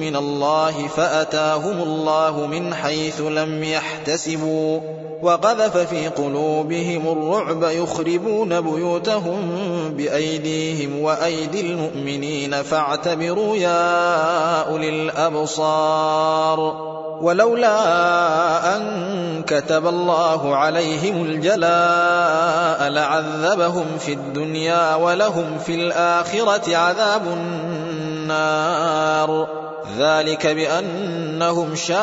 من الله فأتاهم الله من حيث لم يحتسبوا وقذف في قلوبهم الرعب يخربون بيوتهم بأيديهم وأيدي المؤمنين فاعتبروا يا أولي الأبصار ولولا أن كتب الله عليهم الجلاء لعذبهم في الدنيا ولهم في الآخرة عذاب النار ذلك بأنهم شاقوا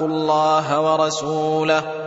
الله ورسوله.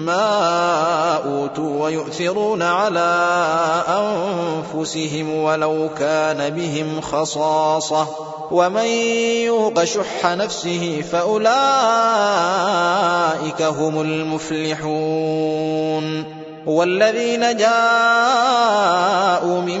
ما أوتوا ويؤثرون على أنفسهم ولو كان بهم خصاصة ومن يوق شح نفسه فأولئك هم المفلحون والذين جاءوا من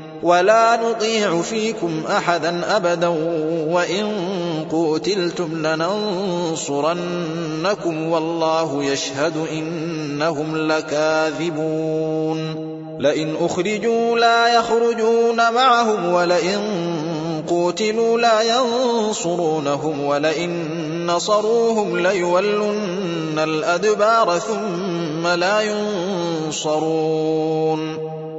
ولا نطيع فيكم أحدا أبدا وإن قوتلتم لننصرنكم والله يشهد إنهم لكاذبون لئن أخرجوا لا يخرجون معهم ولئن قوتلوا لا ينصرونهم ولئن نصروهم ليولن الأدبار ثم لا ينصرون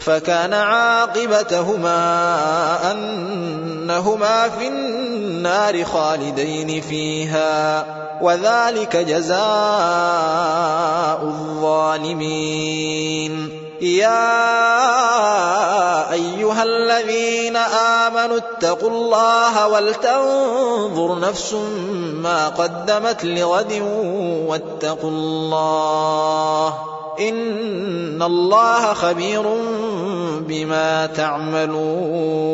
فكان عاقبتهما أنهما في النار خالدين فيها وذلك جزاء الظالمين. يا أيها الذين آمنوا اتقوا الله ولتنظر نفس ما قدمت لغد واتقوا الله. إن الله خبير بما تعملون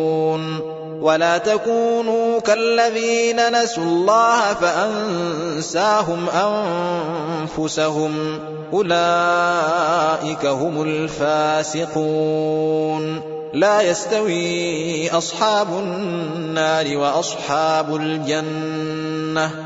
ولا تكونوا كالذين نسوا الله فأنساهم أنفسهم أولئك هم الفاسقون لا يستوي أصحاب النار وأصحاب الجنة